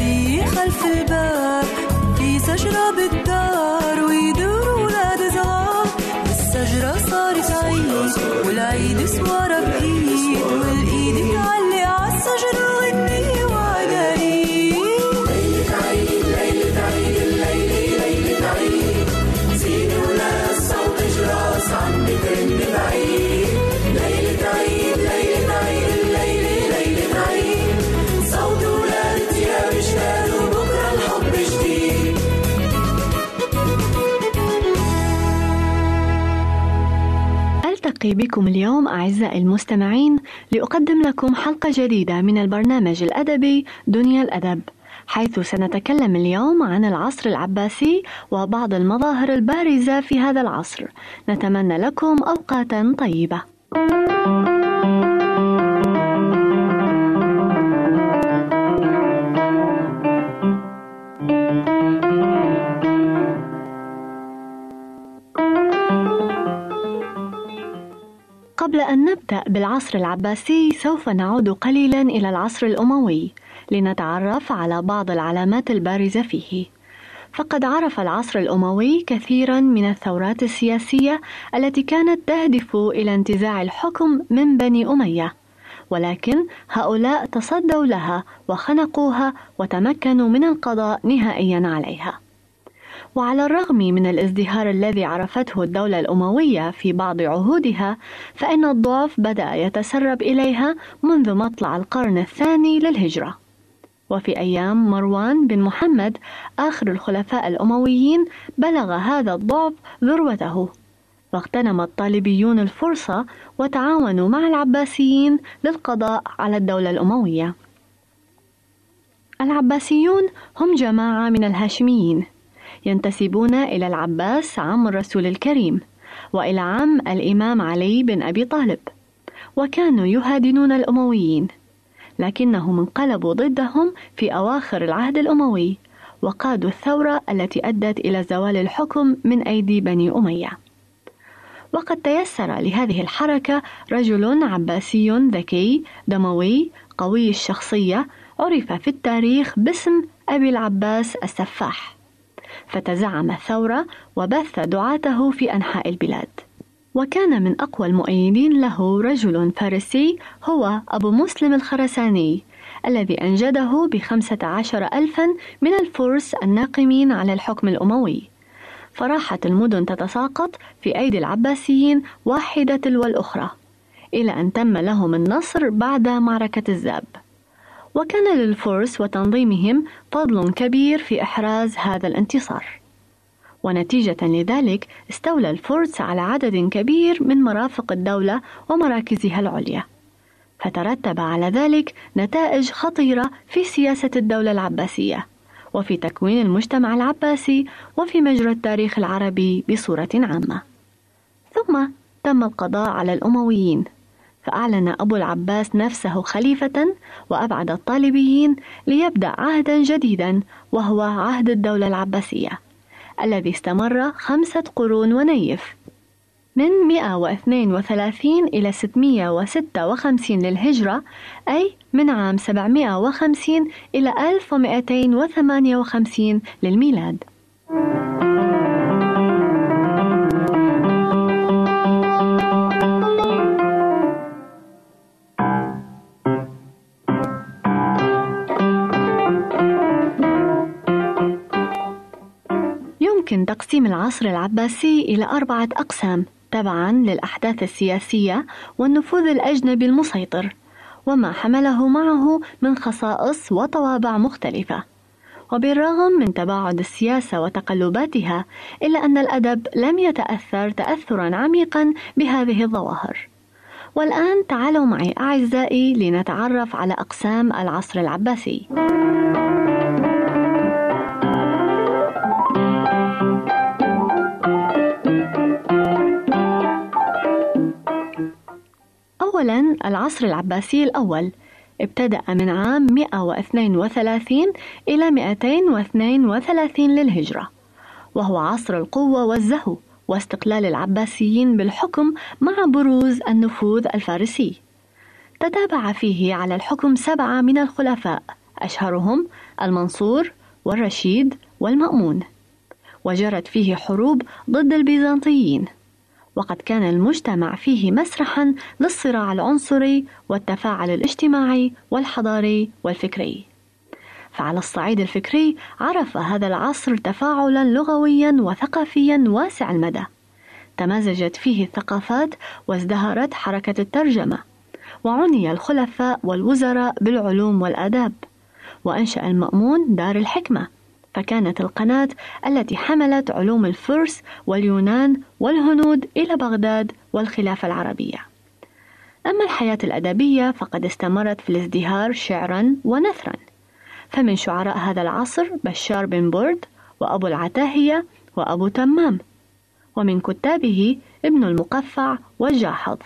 ايدي خلف الباب في شجرة بالدار ويدور ولاد صغار الشجرة صارت عيد والعيد سوار ألتقي بكم اليوم أعزائي المستمعين لأقدم لكم حلقة جديدة من البرنامج الأدبي دنيا الأدب حيث سنتكلم اليوم عن العصر العباسي وبعض المظاهر البارزة في هذا العصر نتمنى لكم أوقاتا طيبة. قبل أن نبدأ بالعصر العباسي سوف نعود قليلا إلى العصر الأموي لنتعرف على بعض العلامات البارزة فيه. فقد عرف العصر الأموي كثيرا من الثورات السياسية التي كانت تهدف إلى انتزاع الحكم من بني أمية، ولكن هؤلاء تصدوا لها وخنقوها وتمكنوا من القضاء نهائيا عليها. وعلى الرغم من الازدهار الذي عرفته الدولة الأموية في بعض عهودها فإن الضعف بدأ يتسرب إليها منذ مطلع القرن الثاني للهجرة. وفي أيام مروان بن محمد آخر الخلفاء الأمويين بلغ هذا الضعف ذروته. واغتنم الطالبيون الفرصة وتعاونوا مع العباسيين للقضاء على الدولة الأموية. العباسيون هم جماعة من الهاشميين. ينتسبون إلى العباس عم الرسول الكريم وإلى عم الإمام علي بن أبي طالب وكانوا يهادنون الأمويين لكنهم انقلبوا ضدهم في أواخر العهد الأموي وقادوا الثورة التي أدت إلى زوال الحكم من أيدي بني أمية. وقد تيسر لهذه الحركة رجل عباسي ذكي دموي قوي الشخصية عرف في التاريخ باسم أبي العباس السفاح. فتزعم الثورة وبث دعاته في أنحاء البلاد. وكان من أقوى المؤيدين له رجل فارسي هو أبو مسلم الخرساني الذي أنجده بخمسة عشر ألفا من الفرس الناقمين على الحكم الأموي. فراحت المدن تتساقط في أيدي العباسيين واحدة تلو الأخرى إلى أن تم لهم النصر بعد معركة الزاب. وكان للفرس وتنظيمهم فضل كبير في إحراز هذا الانتصار. ونتيجة لذلك استولى الفرس على عدد كبير من مرافق الدولة ومراكزها العليا. فترتب على ذلك نتائج خطيرة في سياسة الدولة العباسية وفي تكوين المجتمع العباسي وفي مجرى التاريخ العربي بصورة عامة. ثم تم القضاء على الأمويين. فأعلن أبو العباس نفسه خليفة وأبعد الطالبيين ليبدأ عهدا جديدا وهو عهد الدولة العباسية الذي استمر خمسة قرون ونيف من 132 إلى 656 للهجرة أي من عام 750 إلى 1258 للميلاد. تقسيم العصر العباسي إلى أربعة أقسام تبعا للأحداث السياسية والنفوذ الأجنبي المسيطر وما حمله معه من خصائص وطوابع مختلفة. وبالرغم من تباعد السياسة وتقلباتها إلا أن الأدب لم يتأثر تأثرا عميقا بهذه الظواهر. والآن تعالوا معي أعزائي لنتعرف على أقسام العصر العباسي. أولا العصر العباسي الأول. ابتدأ من عام 132 إلى 232 للهجرة وهو عصر القوة والزهو واستقلال العباسيين بالحكم مع بروز النفوذ الفارسي. تتابع فيه على الحكم سبعة من الخلفاء أشهرهم المنصور والرشيد والمأمون. وجرت فيه حروب ضد البيزنطيين. وقد كان المجتمع فيه مسرحا للصراع العنصري والتفاعل الاجتماعي والحضاري والفكري. فعلى الصعيد الفكري عرف هذا العصر تفاعلا لغويا وثقافيا واسع المدى. تمازجت فيه الثقافات وازدهرت حركة الترجمة وعني الخلفاء والوزراء بالعلوم والآداب وأنشأ المأمون دار الحكمة. فكانت القناة التي حملت علوم الفرس واليونان والهنود إلى بغداد والخلافة العربية. أما الحياة الأدبية فقد استمرت في الازدهار شعرا ونثرا. فمن شعراء هذا العصر بشار بن برد وأبو العتاهية وأبو تمام. ومن كتابه ابن المقفع والجاحظ.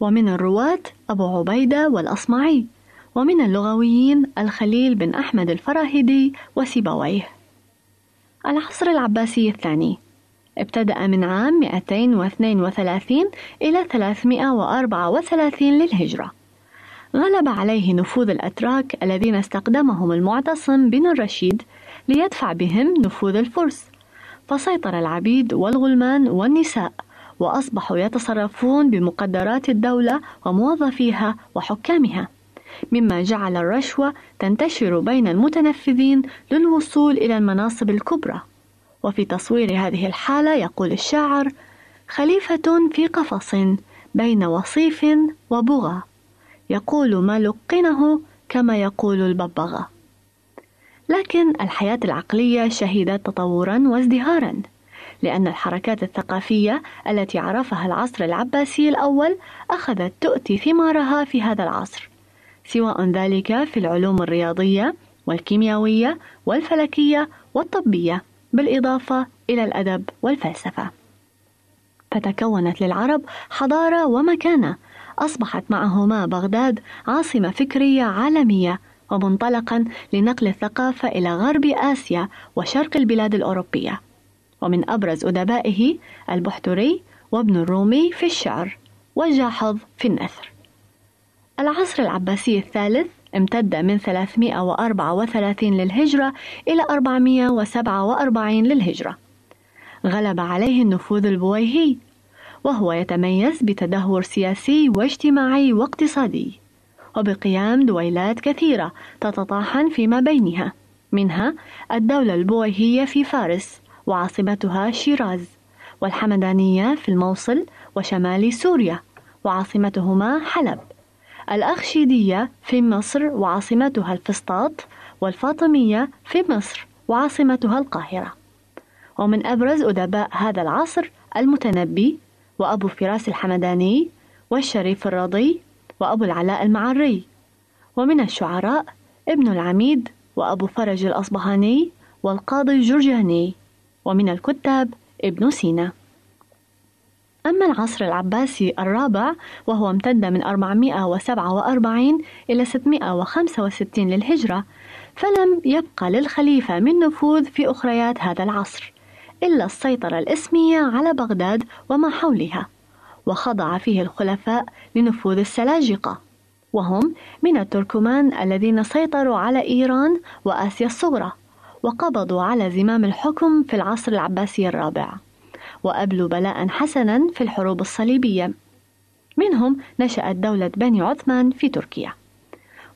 ومن الرواة أبو عبيدة والأصمعي. ومن اللغويين الخليل بن أحمد الفراهيدي وسيبويه العصر العباسي الثاني. ابتدأ من عام 232 إلى 334 للهجرة. غلب عليه نفوذ الأتراك الذين استخدمهم المعتصم بن الرشيد ليدفع بهم نفوذ الفرس. فسيطر العبيد والغلمان والنساء وأصبحوا يتصرفون بمقدرات الدولة وموظفيها وحكامها. مما جعل الرشوة تنتشر بين المتنفذين للوصول إلى المناصب الكبرى. وفي تصوير هذه الحالة يقول الشاعر خليفة في قفص بين وصيف وبغى. يقول ما لقنه كما يقول الببغاء. لكن الحياة العقلية شهدت تطورا وازدهارا لأن الحركات الثقافية التي عرفها العصر العباسي الأول أخذت تؤتي ثمارها في هذا العصر. سواء ذلك في العلوم الرياضية والكيميائية والفلكية والطبية بالإضافة إلى الأدب والفلسفة. فتكونت للعرب حضارة ومكانة. أصبحت معهما بغداد عاصمة فكرية عالمية ومنطلقا لنقل الثقافة إلى غرب آسيا وشرق البلاد الأوروبية. ومن أبرز أدبائه البحتري وابن الرومي في الشعر والجاحظ في النثر. العصر العباسي الثالث امتد من 334 للهجرة إلى 447 للهجرة. غلب عليه النفوذ البويهي وهو يتميز بتدهور سياسي واجتماعي واقتصادي وبقيام دويلات كثيرة تتطاحن فيما بينها. منها الدولة البويهية في فارس وعاصمتها شيراز والحمدانية في الموصل وشمال سوريا وعاصمتهما حلب. الأخشيدية في مصر وعاصمتها الفسطاط والفاطمية في مصر وعاصمتها القاهرة. ومن أبرز أدباء هذا العصر المتنبي وأبو فراس الحمداني والشريف الرضي وأبو العلاء المعري. ومن الشعراء ابن العميد وأبو فرج الأصبهاني والقاضي الجرجاني. ومن الكتاب ابن سينا. أما العصر العباسي الرابع وهو امتد من 447 إلى 665 للهجرة فلم يبقى للخليفة من نفوذ في أخريات هذا العصر إلا السيطرة الإسمية على بغداد وما حولها وخضع فيه الخلفاء لنفوذ السلاجقة وهم من التركمان الذين سيطروا على إيران وآسيا الصغرى وقبضوا على زمام الحكم في العصر العباسي الرابع. وأبلوا بلاء حسنا في الحروب الصليبية. منهم نشأت دولة بني عثمان في تركيا.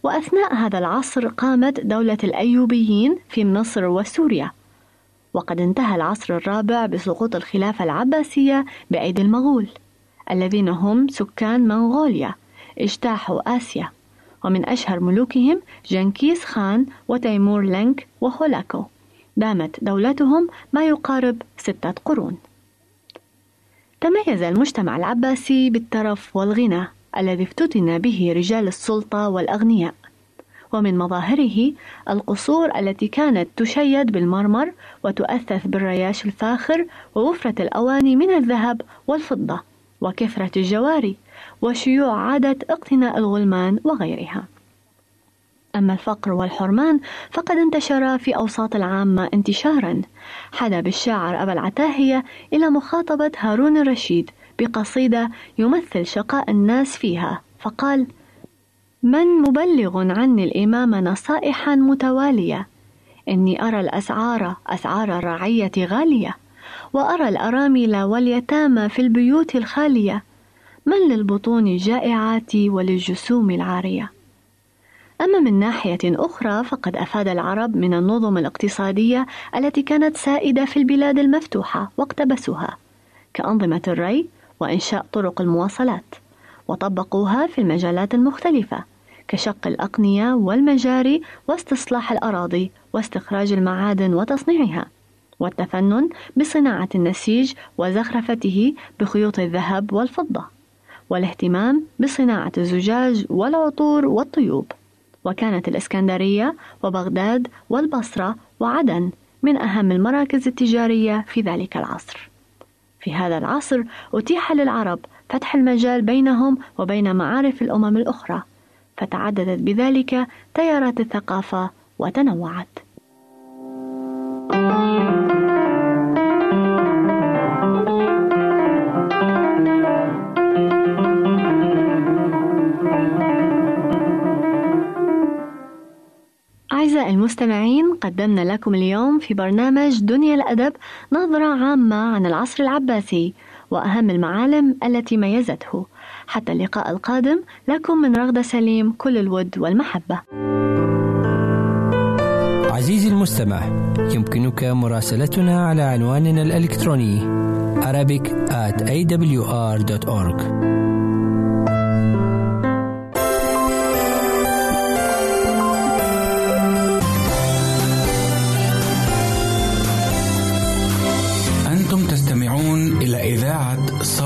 وأثناء هذا العصر قامت دولة الأيوبيين في مصر وسوريا. وقد انتهى العصر الرابع بسقوط الخلافة العباسية بأيدي المغول الذين هم سكان منغوليا اجتاحوا آسيا. ومن أشهر ملوكهم جنكيز خان وتيمور لينك وهولاكو. دامت دولتهم ما يقارب ستة قرون. تميز المجتمع العباسي بالترف والغنى الذي افتتن به رجال السلطة والأغنياء. ومن مظاهره القصور التي كانت تشيد بالمرمر وتؤثث بالرياش الفاخر ووفرة الأواني من الذهب والفضة وكثرة الجواري وشيوع عادة اقتناء الغلمان وغيرها. أما الفقر والحرمان فقد انتشرا في أوساط العامة انتشارا. حدا بالشاعر أبا العتاهية إلى مخاطبة هارون الرشيد بقصيدة يمثل شقاء الناس فيها فقال من مبلغ عني الإمام نصائحا متوالية إني أرى الأسعار أسعار الرعية غالية وأرى الأرامل واليتامى في البيوت الخالية. من للبطون الجائعات وللجسوم العارية؟ أما من ناحية أخرى فقد أفاد العرب من النظم الاقتصادية التي كانت سائدة في البلاد المفتوحة واقتبسوها كأنظمة الري وإنشاء طرق المواصلات وطبقوها في المجالات المختلفة كشق الأقنية والمجاري واستصلاح الأراضي واستخراج المعادن وتصنيعها والتفنن بصناعة النسيج وزخرفته بخيوط الذهب والفضة والاهتمام بصناعة الزجاج والعطور والطيوب. وكانت الإسكندرية وبغداد والبصرة وعدن من أهم المراكز التجارية في ذلك العصر. في هذا العصر أتيح للعرب فتح المجال بينهم وبين معارف الأمم الأخرى، فتعددت بذلك تيارات الثقافة وتنوعت. أعزائي المستمعين قدمنا لكم اليوم في برنامج دنيا الأدب نظرة عامة عن العصر العباسي وأهم المعالم التي ميزته. حتى اللقاء القادم لكم من رغدة سليم كل الود والمحبة. عزيزي المستمع يمكنك مراسلتنا على عنواننا الإلكتروني Arabic at awr.org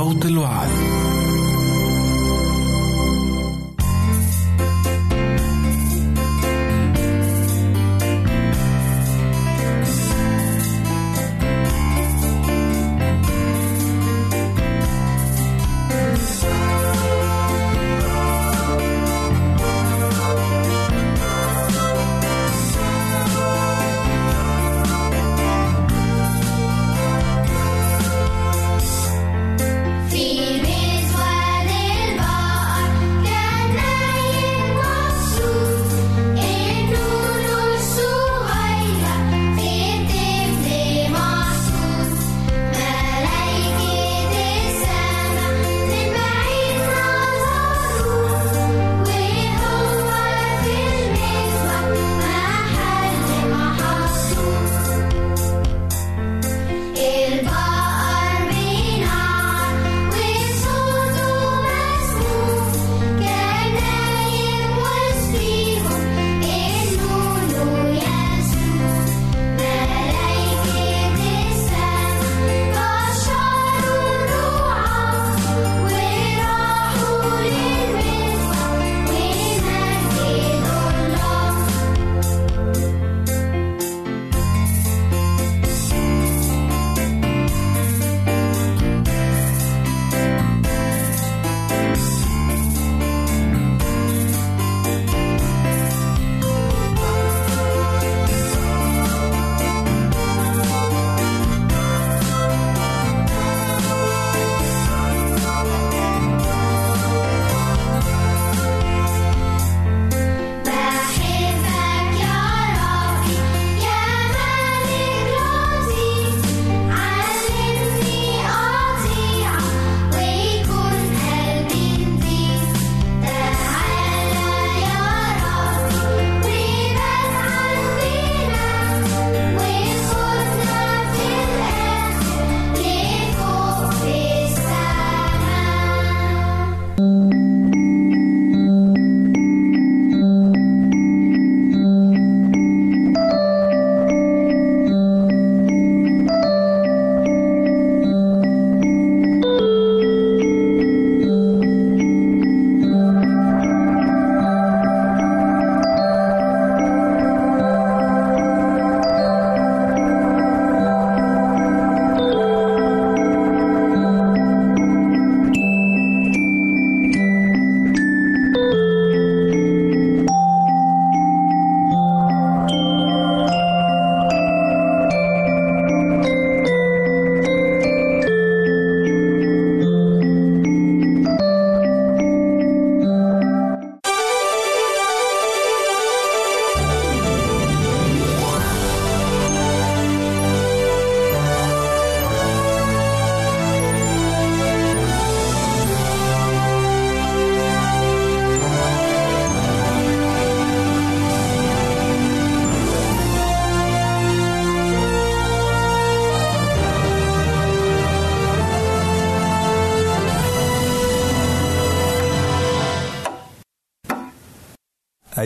صوت الوعد.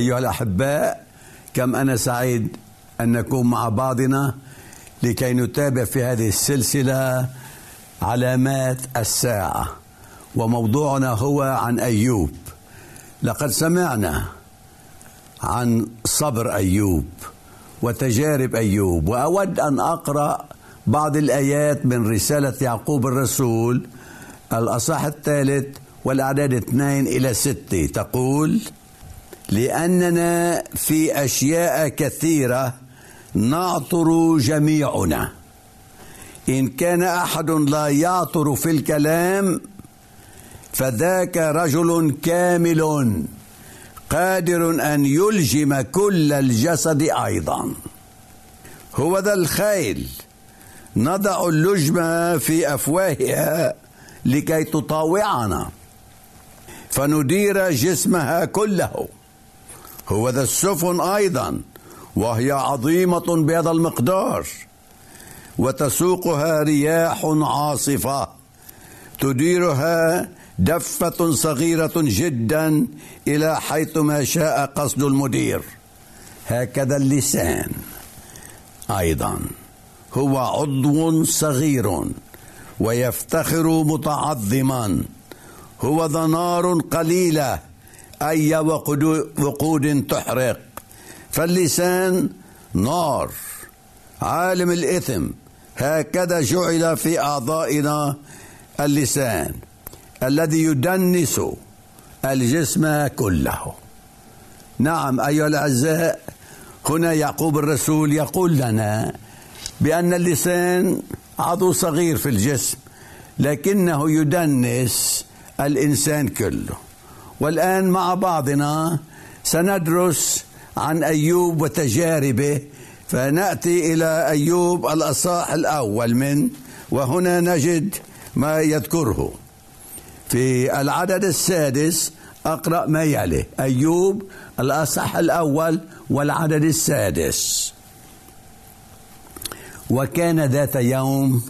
أيها الأحباء كم أنا سعيد أن نكون مع بعضنا لكي نتابع في هذه السلسلة علامات الساعة. وموضوعنا هو عن أيوب. لقد سمعنا عن صبر أيوب وتجارب أيوب. وأود أن أقرأ بعض الآيات من رسالة يعقوب الرسول الأصح الثالث والأعداد اثنين إلى ستة. تقول لأننا في أشياء كثيرة نعطر جميعنا. إن كان أحد لا يعطر في الكلام فذاك رجل كامل قادر أن يلجم كل الجسد أيضا. هو ذا الخيل. نضع اللجم في أفواهها لكي تطاوعنا. فندير جسمها كله. هو ذا السفن أيضا وهي عظيمة بهذا المقدار. وتسوقها رياح عاصفة تديرها دفة صغيرة جدا إلى حيث ما شاء قصد المدير. هكذا اللسان أيضا. هو عضو صغير ويفتخر متعظما. هو ذا نار قليلة أي وقود تحرق. فاللسان نار. عالم الإثم. هكذا جعل في أعضائنا اللسان الذي يدنس الجسم كله. نعم أيها الأعزاء هنا يعقوب الرسول يقول لنا بأن اللسان عضو صغير في الجسم لكنه يدنس الإنسان كله. والآن مع بعضنا سندرس عن أيوب وتجاربه فنأتي إلى أيوب الأصاح الأول من وهنا نجد ما يذكره. في العدد السادس أقرأ ما يلي. أيوب الأصح الأول والعدد السادس. وكان ذات يوم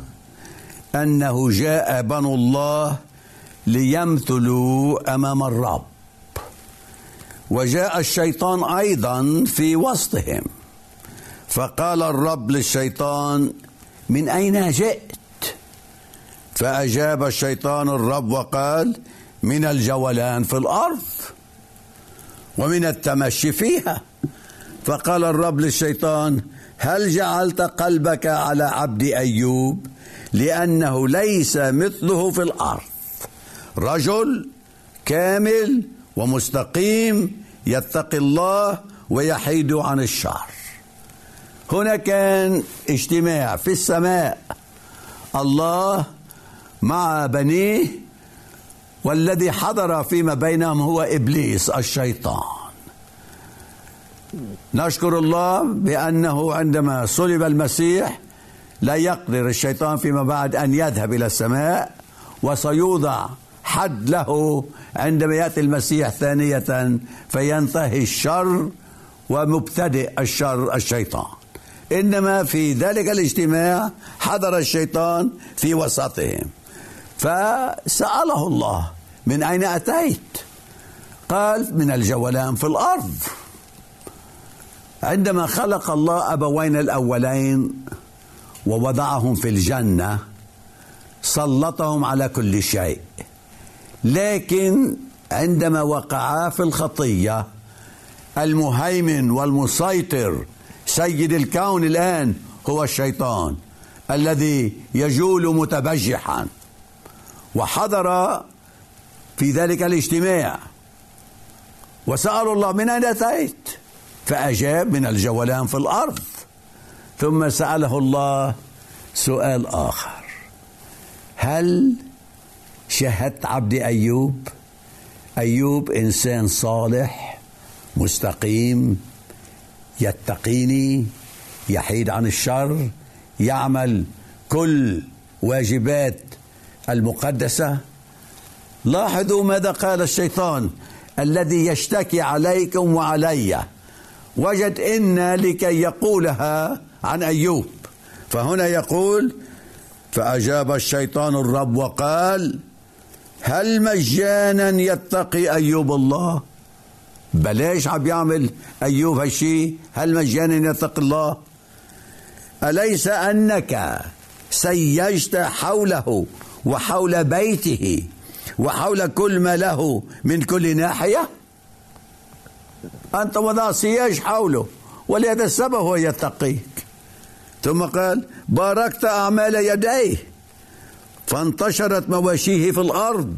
أنه جاء بنو الله ليمثلوا أمام الرب. وجاء الشيطان أيضا في وسطهم. فقال الرب للشيطان من أين جئت؟ فأجاب الشيطان الرب وقال من الجولان في الأرض ومن التمشي فيها. فقال الرب للشيطان هل جعلت قلبك على عبد أيوب لأنه ليس مثله في الأرض؟ رجل كامل ومستقيم يتقي الله ويحيد عن الشر. هنا كان اجتماع في السماء. الله مع بنيه والذي حضر فيما بينهم هو إبليس الشيطان. نشكر الله بأنه عندما صلب المسيح لا يقدر الشيطان فيما بعد أن يذهب إلى السماء وسيوضع حد له عندما يأتي المسيح ثانية فينتهي الشر ومبتدئ الشر الشيطان. إنما في ذلك الاجتماع حضر الشيطان في وسطهم. فسأله الله من أين أتيت؟ قال من الجولان في الأرض. عندما خلق الله أبوين الأولين ووضعهم في الجنة سلطهم على كل شيء. لكن عندما وقعا في الخطية المهيمن والمسيطر سيد الكون الآن هو الشيطان الذي يجول متبجحا. وحضر في ذلك الاجتماع. وسألوا الله من أين أتيت؟ فأجاب من الجولان في الأرض. ثم سأله الله سؤال آخر. هل شهدت عبد أيوب. أيوب إنسان صالح مستقيم يتقيني يحيد عن الشر يعمل كل واجبات المقدسة. لاحظوا ماذا قال الشيطان؟ الذي يشتكي عليكم وعلي. وجد إن لكي يقولها عن أيوب. فهنا يقول فأجاب الشيطان الرب وقال هل مجانا يتقي أيوب الله؟ بلاش عم يعمل أيوب هالشي. هل مجانا يتقي الله؟ أليس أنك سيجت حوله وحول بيته وحول كل ما له من كل ناحية؟ أنت وضع سياج حوله ولهذا السبب هو يتقيك. ثم قال باركت أعمال يديه فانتشرت مواشيه في الأرض.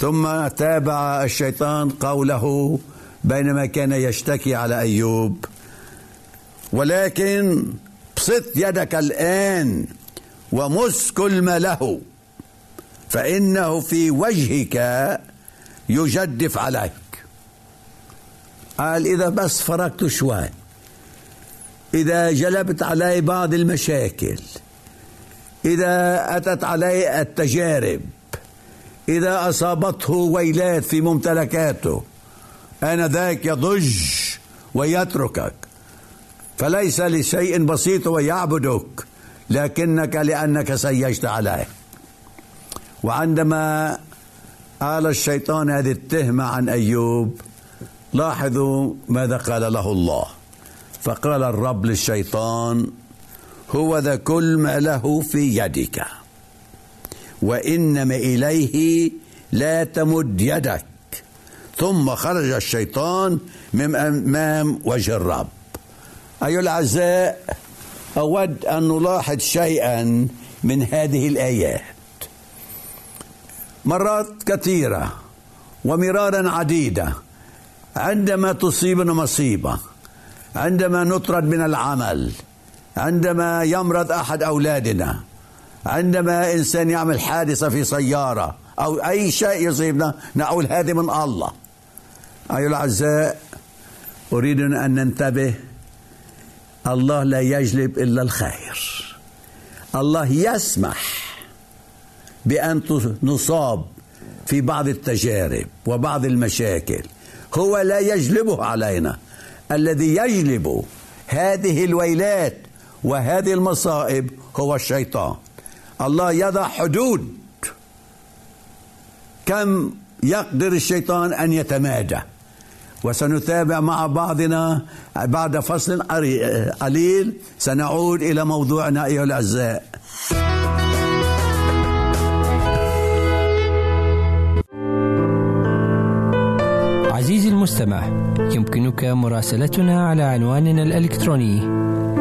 ثم تابع الشيطان قوله بينما كان يشتكي على أيوب ولكن بسط يدك الآن ومس كل ما له فإنه في وجهك يجدف عليك. قال إذا بس فرقت شوي إذا جلبت علي بعض المشاكل إذا أتت علي التجارب إذا أصابته ويلات في ممتلكاته آنذاك يضج ويتركك. فليس لشيء بسيط ويعبدك لكنك لأنك سيجت عليه. وعندما آل الشيطان هذه التهمة عن أيوب لاحظوا ماذا قال له الله. فقال الرب للشيطان هو ذا كل ما له في يدك. وإنما إليه لا تمد يدك. ثم خرج الشيطان من أمام وجه الرب. أيها الأعزاء أود أن نلاحظ شيئا من هذه الآيات. مرات كثيرة ومرارا عديدة. عندما تصيبنا مصيبة عندما نطرد من العمل عندما يمرض أحد أولادنا عندما إنسان يعمل حادثة في سيارة أو أي شيء يصيبنا نقول هذه من الله. أيها الأعزاء أريد أن ننتبه الله لا يجلب إلا الخير. الله يسمح بأن نصاب في بعض التجارب وبعض المشاكل. هو لا يجلبه علينا. الذي يجلب هذه الويلات وهذه المصائب هو الشيطان. الله يضع حدود. كم يقدر الشيطان أن يتمادى؟ وسنتابع مع بعضنا بعد فصل قليل. سنعود إلى موضوعنا أيها الأعزاء. عزيزي المستمع يمكنك مراسلتنا على عنواننا الإلكتروني.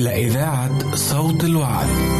إلى إذاعة صوت الوعد.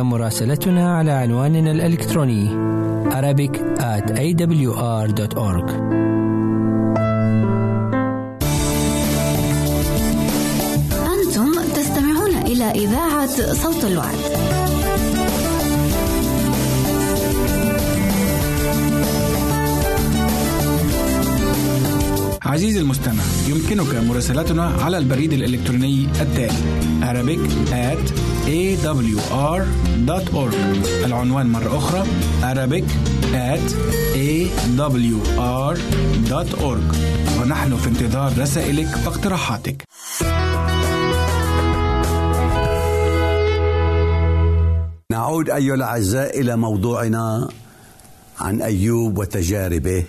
مراسلتنا على عنواننا الإلكتروني Arabic at awr.org أنتم تستمعون إلى إذاعة صوت الوعد. عزيزي المستمع يمكنك مراسلتنا على البريد الإلكتروني التالي Arabic at awr.org العنوان مرة أخرى Arabic at awr.org ونحن في انتظار رسائلك واقتراحاتك. نعود أيها الأعزاء إلى موضوعنا عن أيوب وتجاربه.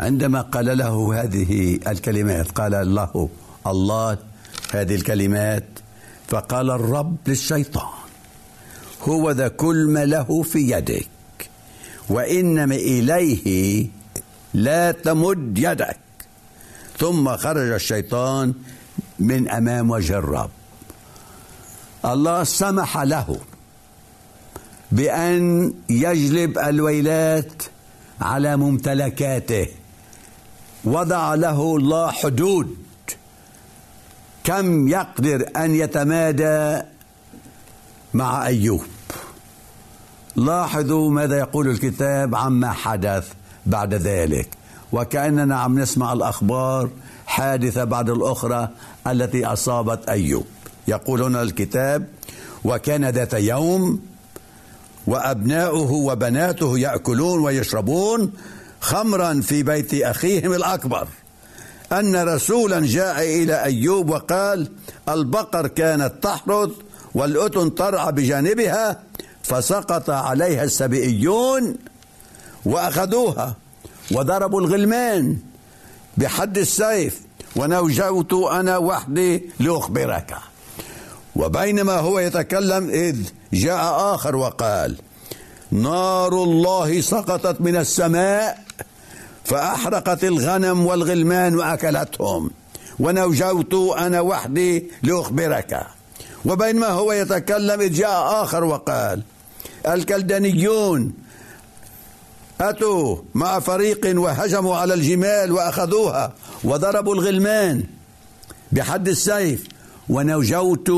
عندما قال له هذه الكلمات قال له الله هذه الكلمات فقال الرب للشيطان هو ذا كل ما له في يدك وإنما إليه لا تمد يدك. ثم خرج الشيطان من أمام وجه الرب. الله سمح له بأن يجلب الويلات على ممتلكاته وضع له الله حدود. كم يقدر أن يتمادى مع أيوب؟ لاحظوا ماذا يقول الكتاب عما حدث بعد ذلك. وكأننا عم نسمع الأخبار حادثة بعد الأخرى التي أصابت أيوب. يقول هنا الكتاب وكان ذات يوم وأبناؤه وبناته يأكلون ويشربون خمرا في بيت أخيهم الأكبر. أن رسولا جاء إلى أيوب وقال البقر كانت تحرث والأتن ترعى بجانبها فسقط عليها السبئيون وأخذوها وضربوا الغلمان بحد السيف. ونوجوت أنا وحدي لأخبرك. وبينما هو يتكلم إذ جاء آخر وقال نار الله سقطت من السماء فأحرقت الغنم والغلمان وأكلتهم. ونوجوت أنا وحدي لأخبرك. وبينما هو يتكلم إذ جاء آخر وقال الكلدانيون أتوا مع فريق وهجموا على الجمال وأخذوها وضربوا الغلمان بحد السيف. ونوجوت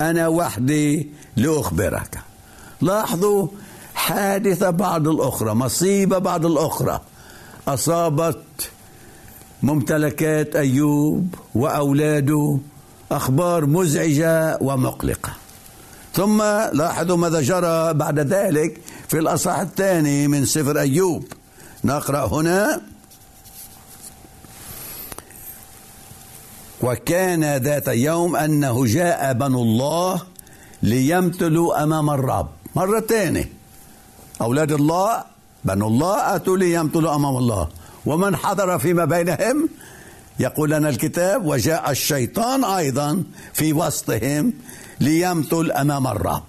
أنا وحدي لأخبرك. لاحظوا حادثة بعد الأخرى مصيبة بعد الأخرى. أصابت ممتلكات أيوب وأولاده أخبار مزعجة ومقلقة. ثم لاحظوا ماذا جرى بعد ذلك في الأصح الثاني من سفر أيوب. نقرأ هنا. وكان ذات يوم أنه جاء بنو الله ليمتلوا أمام الرب. مرة ثانية أولاد الله بنو الله أتوا ليمتلوا أمام الله ومن حضر فيما بينهم يقول لنا الكتاب وجاء الشيطان أيضا في وسطهم ليمتل أمام الرب.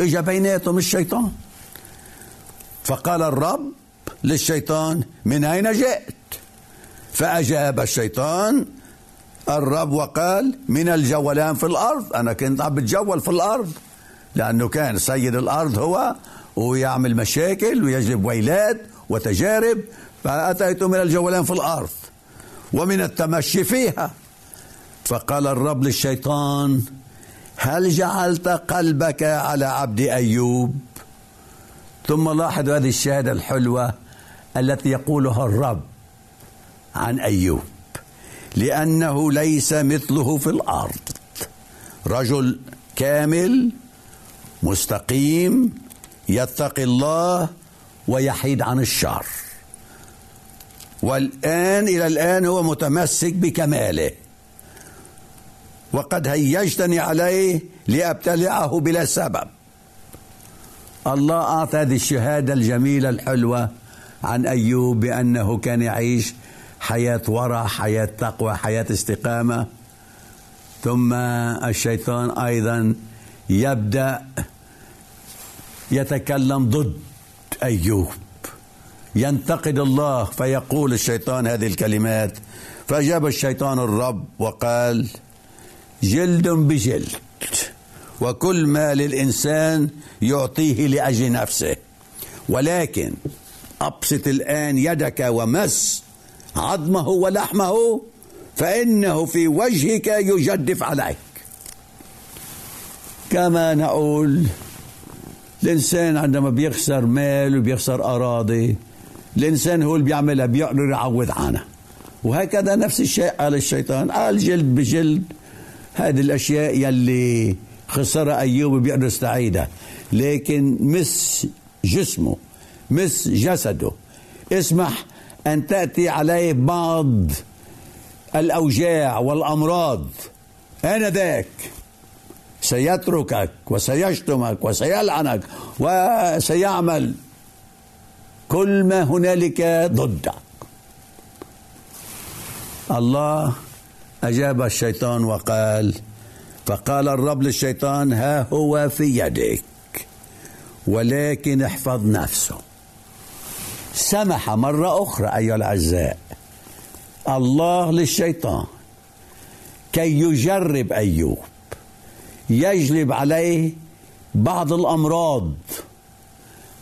إجا بيناتهم الشيطان. فقال الرب للشيطان من أين جئت؟ فأجاب الشيطان. الرب وقال من الجولان في الأرض. أنا كنت عم بتجول في الأرض لأنه كان سيد الأرض هو ويعمل مشاكل ويجلب ويلات وتجارب فأتيت من الجولان في الأرض ومن التمشي فيها. فقال الرب للشيطان هل جعلت قلبك على عبد أيوب؟ ثم لاحظ هذه الشهادة الحلوة التي يقولها الرب عن أيوب لأنه ليس مثله في الأرض. رجل كامل مستقيم يتقي الله ويحيد عن الشر. والآن إلى الآن هو متمسك بكماله. وقد هيجتني عليه لأبتلعه بلا سبب. الله أعطى هذه الشهادة الجميلة الحلوة عن أيوب بأنه كان يعيش حياة ورع حياة تقوى حياة استقامة. ثم الشيطان أيضا يبدأ يتكلم ضد أيوب. ينتقد الله فيقول الشيطان هذه الكلمات. فأجاب الشيطان الرب وقال جلد بجلد وكل ما للإنسان يعطيه لأجل نفسه. ولكن أبسط الآن يدك ومس عظمه ولحمه فإنه في وجهك يجدف عليك. كما نقول الإنسان عندما بيخسر مال وبيخسر أراضي الإنسان هو اللي بيعملها بيقدر يعوض عنها. وهكذا نفس الشيء قال الشيطان قال جلد بجلد. هذه الأشياء يلي خسرها أيوب بيقدر يستعيدها. لكن مس جسمه مس جسده. اسمح أن تأتي عليه بعض الأوجاع والأمراض آنذاك. سيتركك وسيشتمك وسيلعنك وسيعمل. كل ما هنالك ضدك. الله أجاب الشيطان وقال فقال الرب للشيطان ها هو في يدك ولكن احفظ نفسه. سمح مرة أخرى أيها الأعزاء. الله للشيطان كي يجرب أيوب. يجلب عليه بعض الأمراض.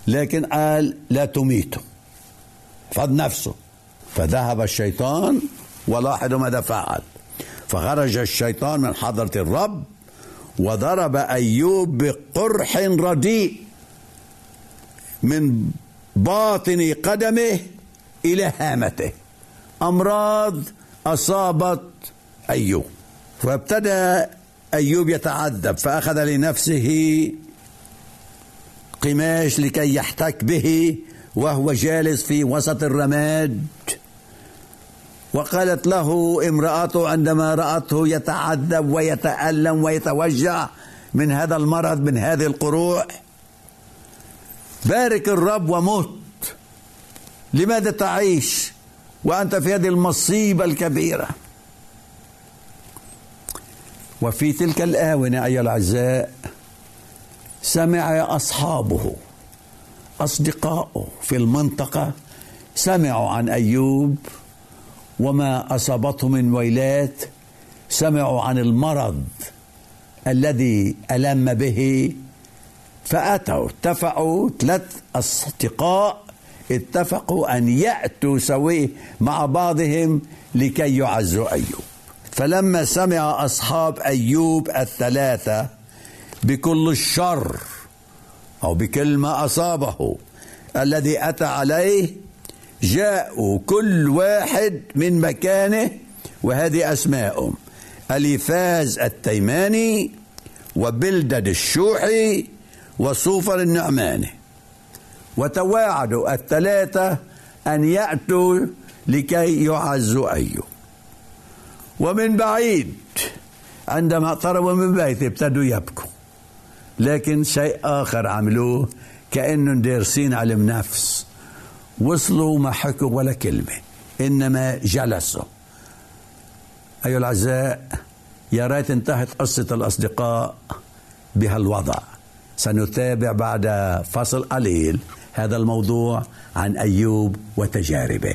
لكن قال لا تميته احفظ نفسه. فذهب الشيطان ولاحظوا ماذا فعل. فخرج الشيطان من حضرة الرب وضرب أيوب بقرح رديء من باطن قدمه إلى هامته. أمراض أصابت أيوب. فابتدأ أيوب يتعذب فأخذ لنفسه قماش لكي يحتك به وهو جالس في وسط الرماد. وقالت له امرأته عندما رأته يتعذب ويتألم ويتوجع من هذا المرض من هذه القروح بارك الرب ومت. لماذا تعيش؟ وأنت في هذه المصيبة الكبيرة. وفي تلك الآونة أيها الأعزاء سمع أصحابه أصدقائه في المنطقة سمعوا عن أيوب وما أصابته من ويلات سمعوا عن المرض الذي ألم به فأتوا اتفقوا ثلاث أصدقاء اتفقوا أن يأتوا سوي مع بعضهم لكي يعزوا أيوب. فلما سمع أصحاب أيوب الثلاثة بكل الشر أو بكل ما أصابه الذي أتى عليه جاءوا كل واحد من مكانه وهذه أسماءهم أليفاز التيماني وبلدد الشوحي وصوفر النعماني. وتواعدوا الثلاثة أن يأتوا لكي يعزوا أيوب. ومن بعيد. عندما اقتربوا من بيته ابتدوا يبكوا. لكن شيء آخر عملوه كأنهم دارسين علم نفس وصلوا ما حكوا ولا كلمة إنما جلسوا. أيها الأعزاء يا ريت انتهت قصة الأصدقاء بهالوضع. سنتابع بعد فصل قليل هذا الموضوع عن أيوب وتجاربه.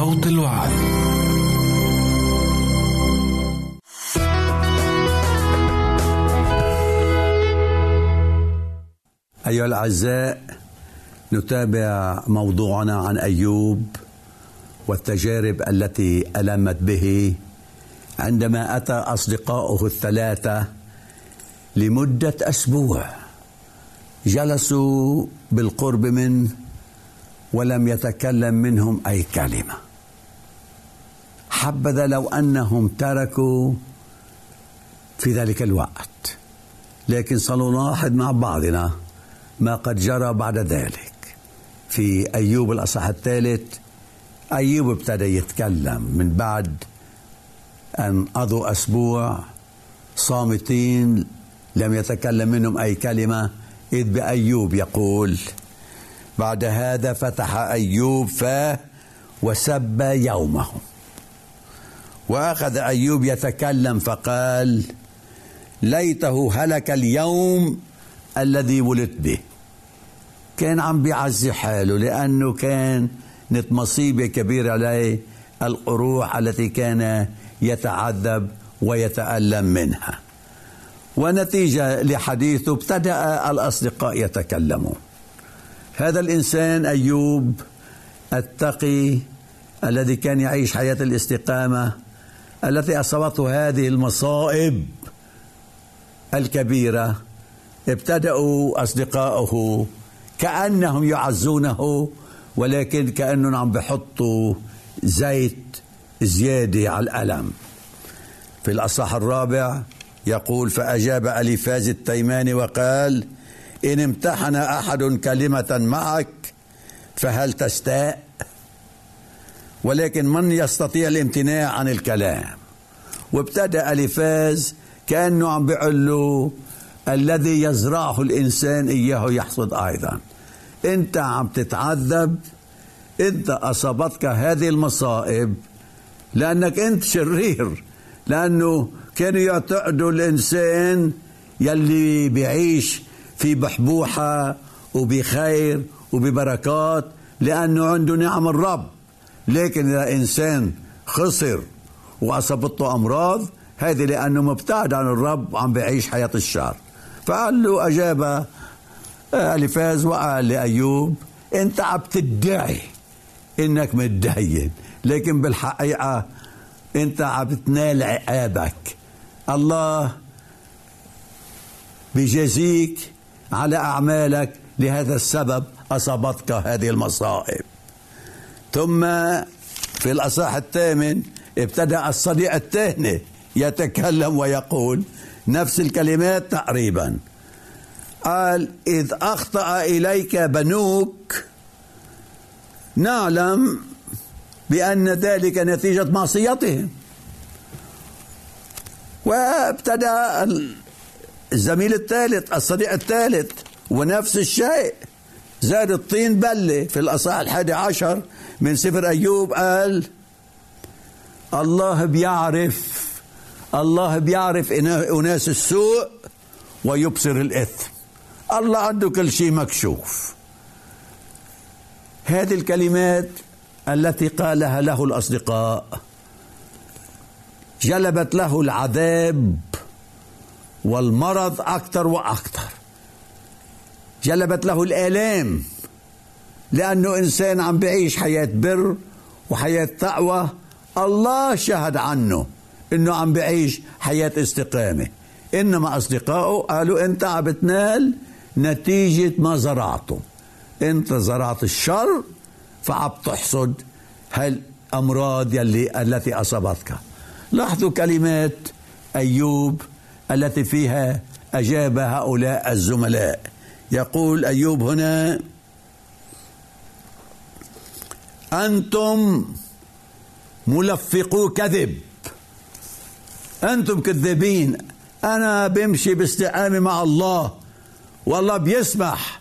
صوت الوعد. أيها الأعزاء نتابع موضوعنا عن أيوب والتجارب التي ألمت به عندما أتى أصدقاؤه الثلاثة لمدة أسبوع. جلسوا بالقرب منه ولم يتكلم منهم أي كلمة. حبذا لو أنهم تركوا في ذلك الوقت. لكن سنلاحظ مع بعضنا ما قد جرى بعد ذلك. في أيوب الأصح الثالث أيوب ابتدى يتكلم. من بعد أن قضوا أسبوع صامتين لم يتكلم منهم أي كلمة إذ بأيوب يقول بعد هذا فتح أيوب فاه وسب يومه وأخذ أيوب يتكلم فقال ليته هلك اليوم الذي ولدت به. كان عم بيعزي حاله لأنه كانت مصيبة كبيرة عليه القروح التي كان يتعذب ويتألم منها. ونتيجة لحديثه ابتدأ الأصدقاء يتكلمون. هذا الإنسان أيوب التقي الذي كان يعيش حياة الاستقامة التي أصابته هذه المصائب الكبيرة ابتدأوا أصدقائه كأنهم يعزونه ولكن كأنهم عم بحطوا زيت زيادة على الألم. في الأصح الرابع يقول فأجاب أليفاز التيماني وقال إن امتحن أحد كلمة معك فهل تستاء؟ ولكن من يستطيع الامتناع عن الكلام؟ وابتدأ أليفاز كأنه عم بيقول له الذي يزرعه الإنسان إياه يحصد أيضا. أنت عم تتعذب أنت أصابتك هذه المصائب لأنك أنت شرير لأنه كانوا يعتقدوا الإنسان يلي بيعيش في بحبوحة وبخير وببركات لأنه عنده نعم الرب. لكن إذا إنسان خسر وأصابته أمراض هذه لأنه مبتعد عن الرب وعم بيعيش حياة الشر فقال له أجاب ألفاز وقال لأيوب أنت عم تدعي إنك متدين لكن بالحقيقة أنت عم تنال عقابك. الله بيجازيك على أعمالك لهذا السبب أصابتك هذه المصائب. ثم في الأصح الثامن ابتدأ الصديق الثاني يتكلم ويقول نفس الكلمات تقريبا. قال إذ أخطأ إليك بنوك نعلم بأن ذلك نتيجة معصيتهم. وابتدأ الزميل الثالث الصديق الثالث ونفس الشيء زاد الطين بلة في الأصح الحادي عشر من سفر أيوب قال الله بيعرف الله بيعرف أناس السوء ويبصر الإثم. الله عنده كل شيء مكشوف. هذه الكلمات التي قالها له الأصدقاء جلبت له العذاب والمرض أكثر وأكثر. جلبت له الآلام لأنه إنسان عم بعيش حياة بر وحياة تقوى. الله شهد عنه إنه عم بعيش حياة استقامة. إنما أصدقائه قالوا أنت عم بتنال نتيجة ما زرعته. أنت زرعت الشر فعم تحصد هالأمراض يلي التي أصابتك. لاحظوا كلمات أيوب التي فيها أجاب هؤلاء الزملاء. يقول أيوب هنا أنتم ملفقو كذب. أنتم كذابين أنا بمشي باستقامة مع الله. والله بيسمح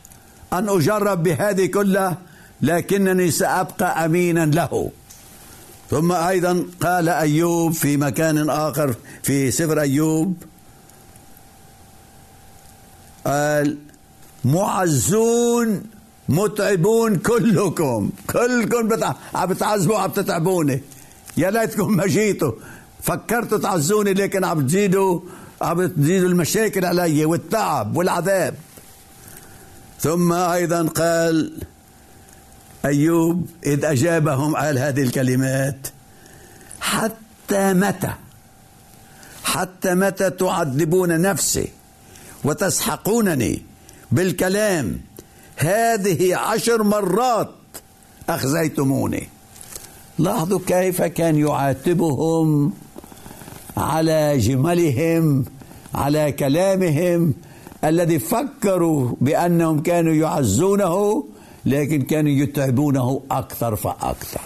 أن أجرب بهذه كلها لكنني سأبقى أمينا له. ثم أيضا قال أيوب في مكان آخر في سفر أيوب قال معزون متعبون كلكم كلكم عم بتعذبوا عم تتعبوني. يا ليتكم ما جيتوا. فكرتوا تعزوني لكن عم تزيدوا عم تزيدوا المشاكل علي والتعب والعذاب. ثم أيضا قال أيوب إذ أجابهم قال هذه الكلمات حتى متى؟ حتى متى تعذبون نفسي وتسحقونني بالكلام هذه عشر مرات أخزيتموني. لاحظوا كيف كان يعاتبهم على جملهم على كلامهم الذي فكروا بأنهم كانوا يعزونه لكن كانوا يتعبونه أكثر فأكثر.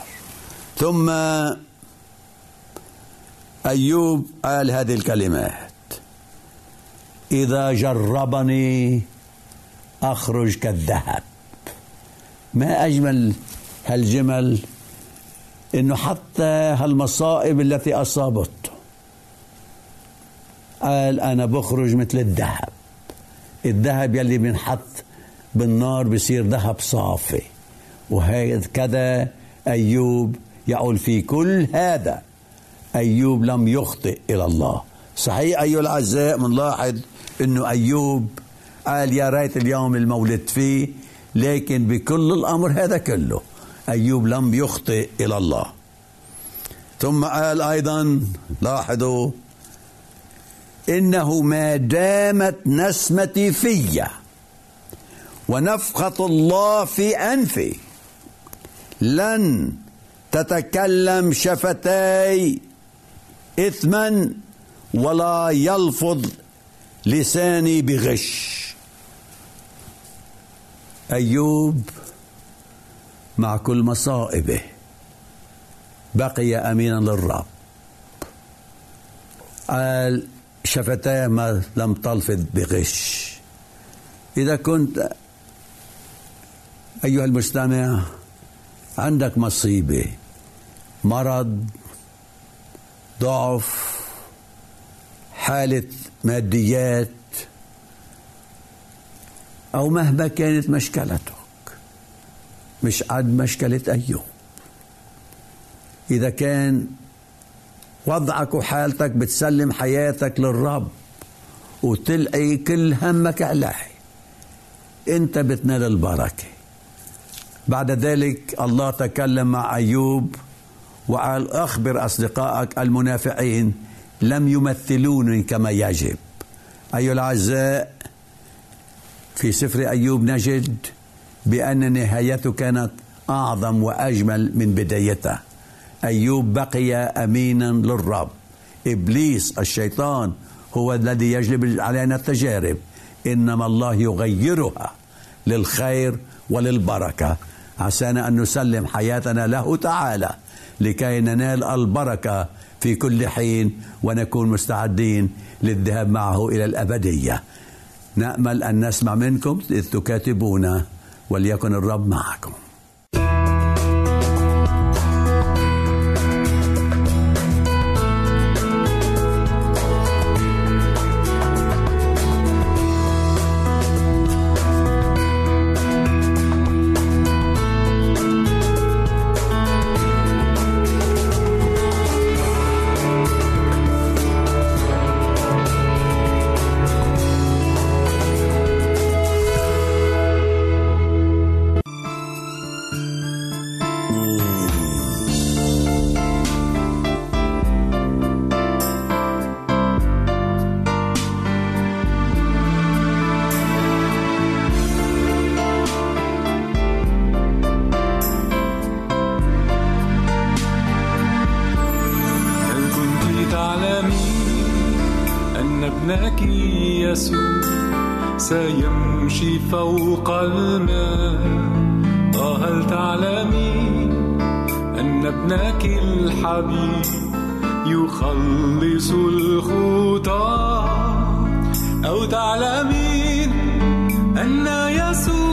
ثم أيوب قال هذه الكلمات إذا جربني أخرج كالذهب ما أجمل هالجمل إنه حتى هالمصائب التي أصابته. قال أنا بخرج مثل الذهب. الذهب يلي بنحط بالنار بصير ذهب صافي. وهكذا أيوب يقول في كل هذا أيوب لم يخطئ إلى الله. صحيح أيها الأعزاء بنلاحظ أنه أيوب قال يا ريت اليوم المولد فيه لكن بكل الأمر هذا كله أيوب لم يخطئ إلى الله. ثم قال أيضا لاحظوا إنه ما دامت نسمتي في ونفخة الله في أنفي لن تتكلم شفتاي إثما ولا يلفظ لساني بغش. أيوب مع كل مصائبه. بقي أمينا للرب. قال شفتاه ما لم تلفظ بغش. إذا كنت أيها المستمع عندك مصيبة مرض ضعف حالة ماديات أو مهما كانت مشكلتك. مش قد مشكلة أيوب إذا كان وضعك وحالتك بتسلم حياتك للرب وتلقي كل همك عليه أنت بتنال البركة. بعد ذلك الله تكلم مع أيوب وقال أخبر أصدقائك المنافعين لم يمثلوني كما يجب. أيها الأعزاء في سفر أيوب نجد بأن نهايته كانت أعظم وأجمل من بدايته أيوب بقي أمينا للرب. إبليس الشيطان هو الذي يجلب علينا التجارب. إنما الله يغيرها للخير وللبركة. عسانا أن نسلم حياتنا له تعالى لكي ننال البركة في كل حين ونكون مستعدين للذهاب معه إلى الأبدية. نأمل أن نسمع منكم إذ تكاتبونا وليكن الرب معكم. لك الحبيب يخلص الخطى. أو تعلمين أن يسوع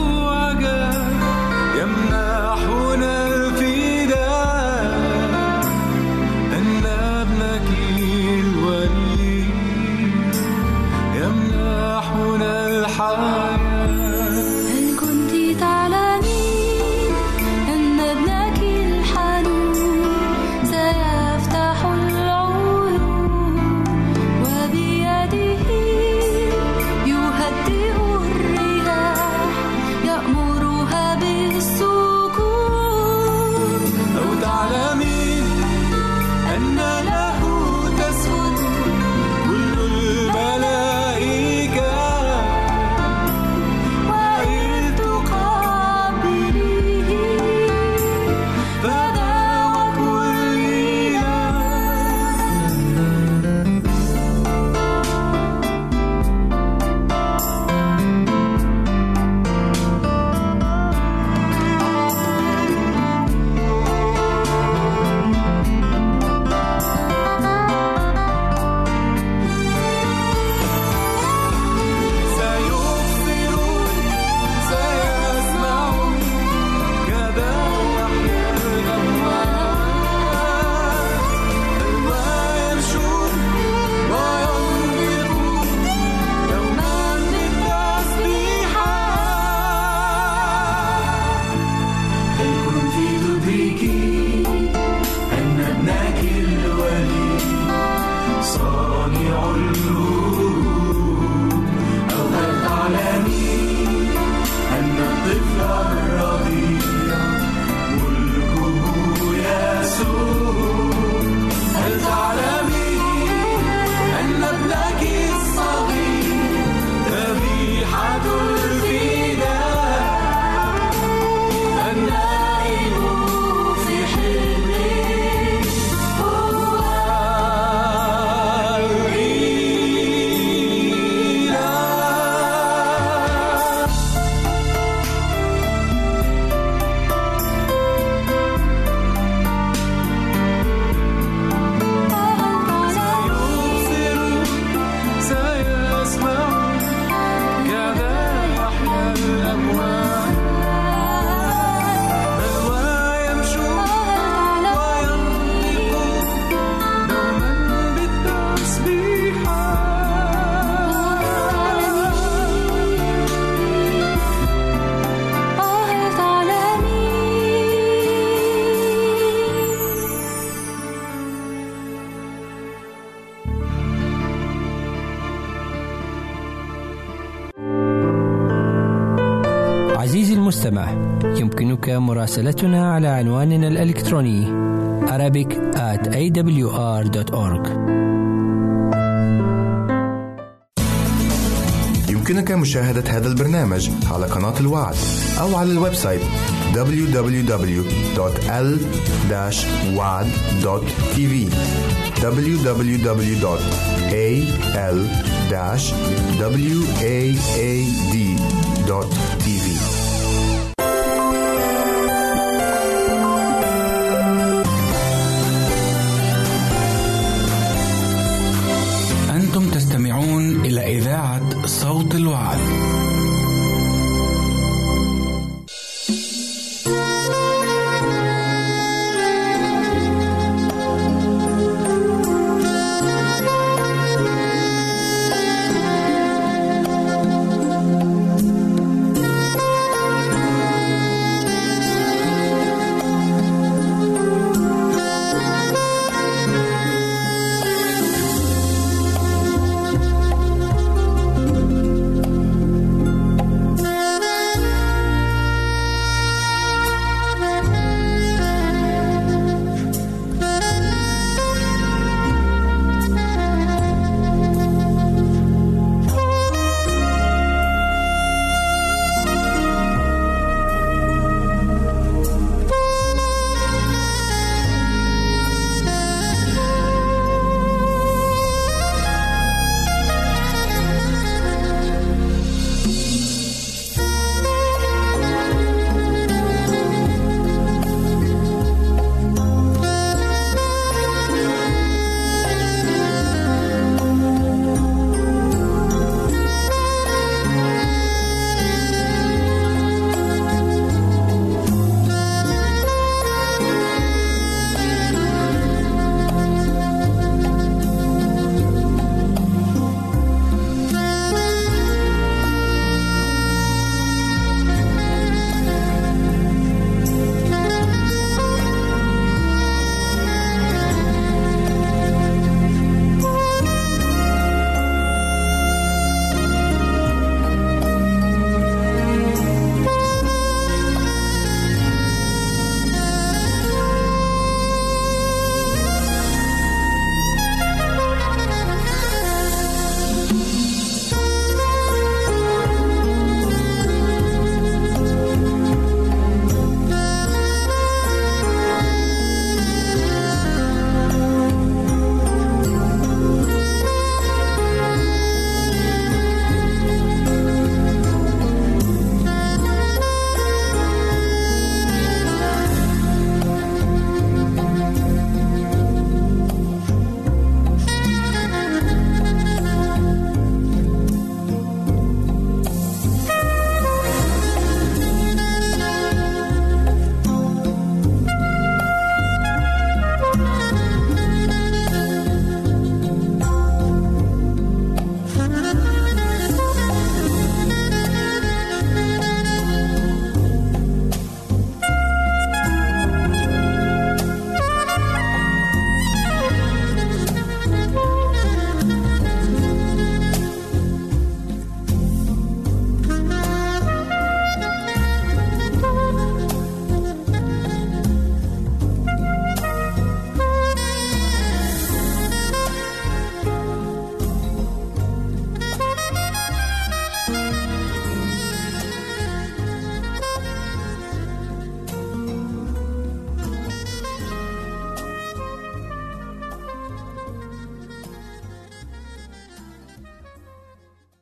مراسلتنا على عنواننا الإلكتروني Arabic at awr.org يمكنك مشاهدة هذا البرنامج على قناة الوعد أو على ال website www.al-wad.tv www.al-waad.tv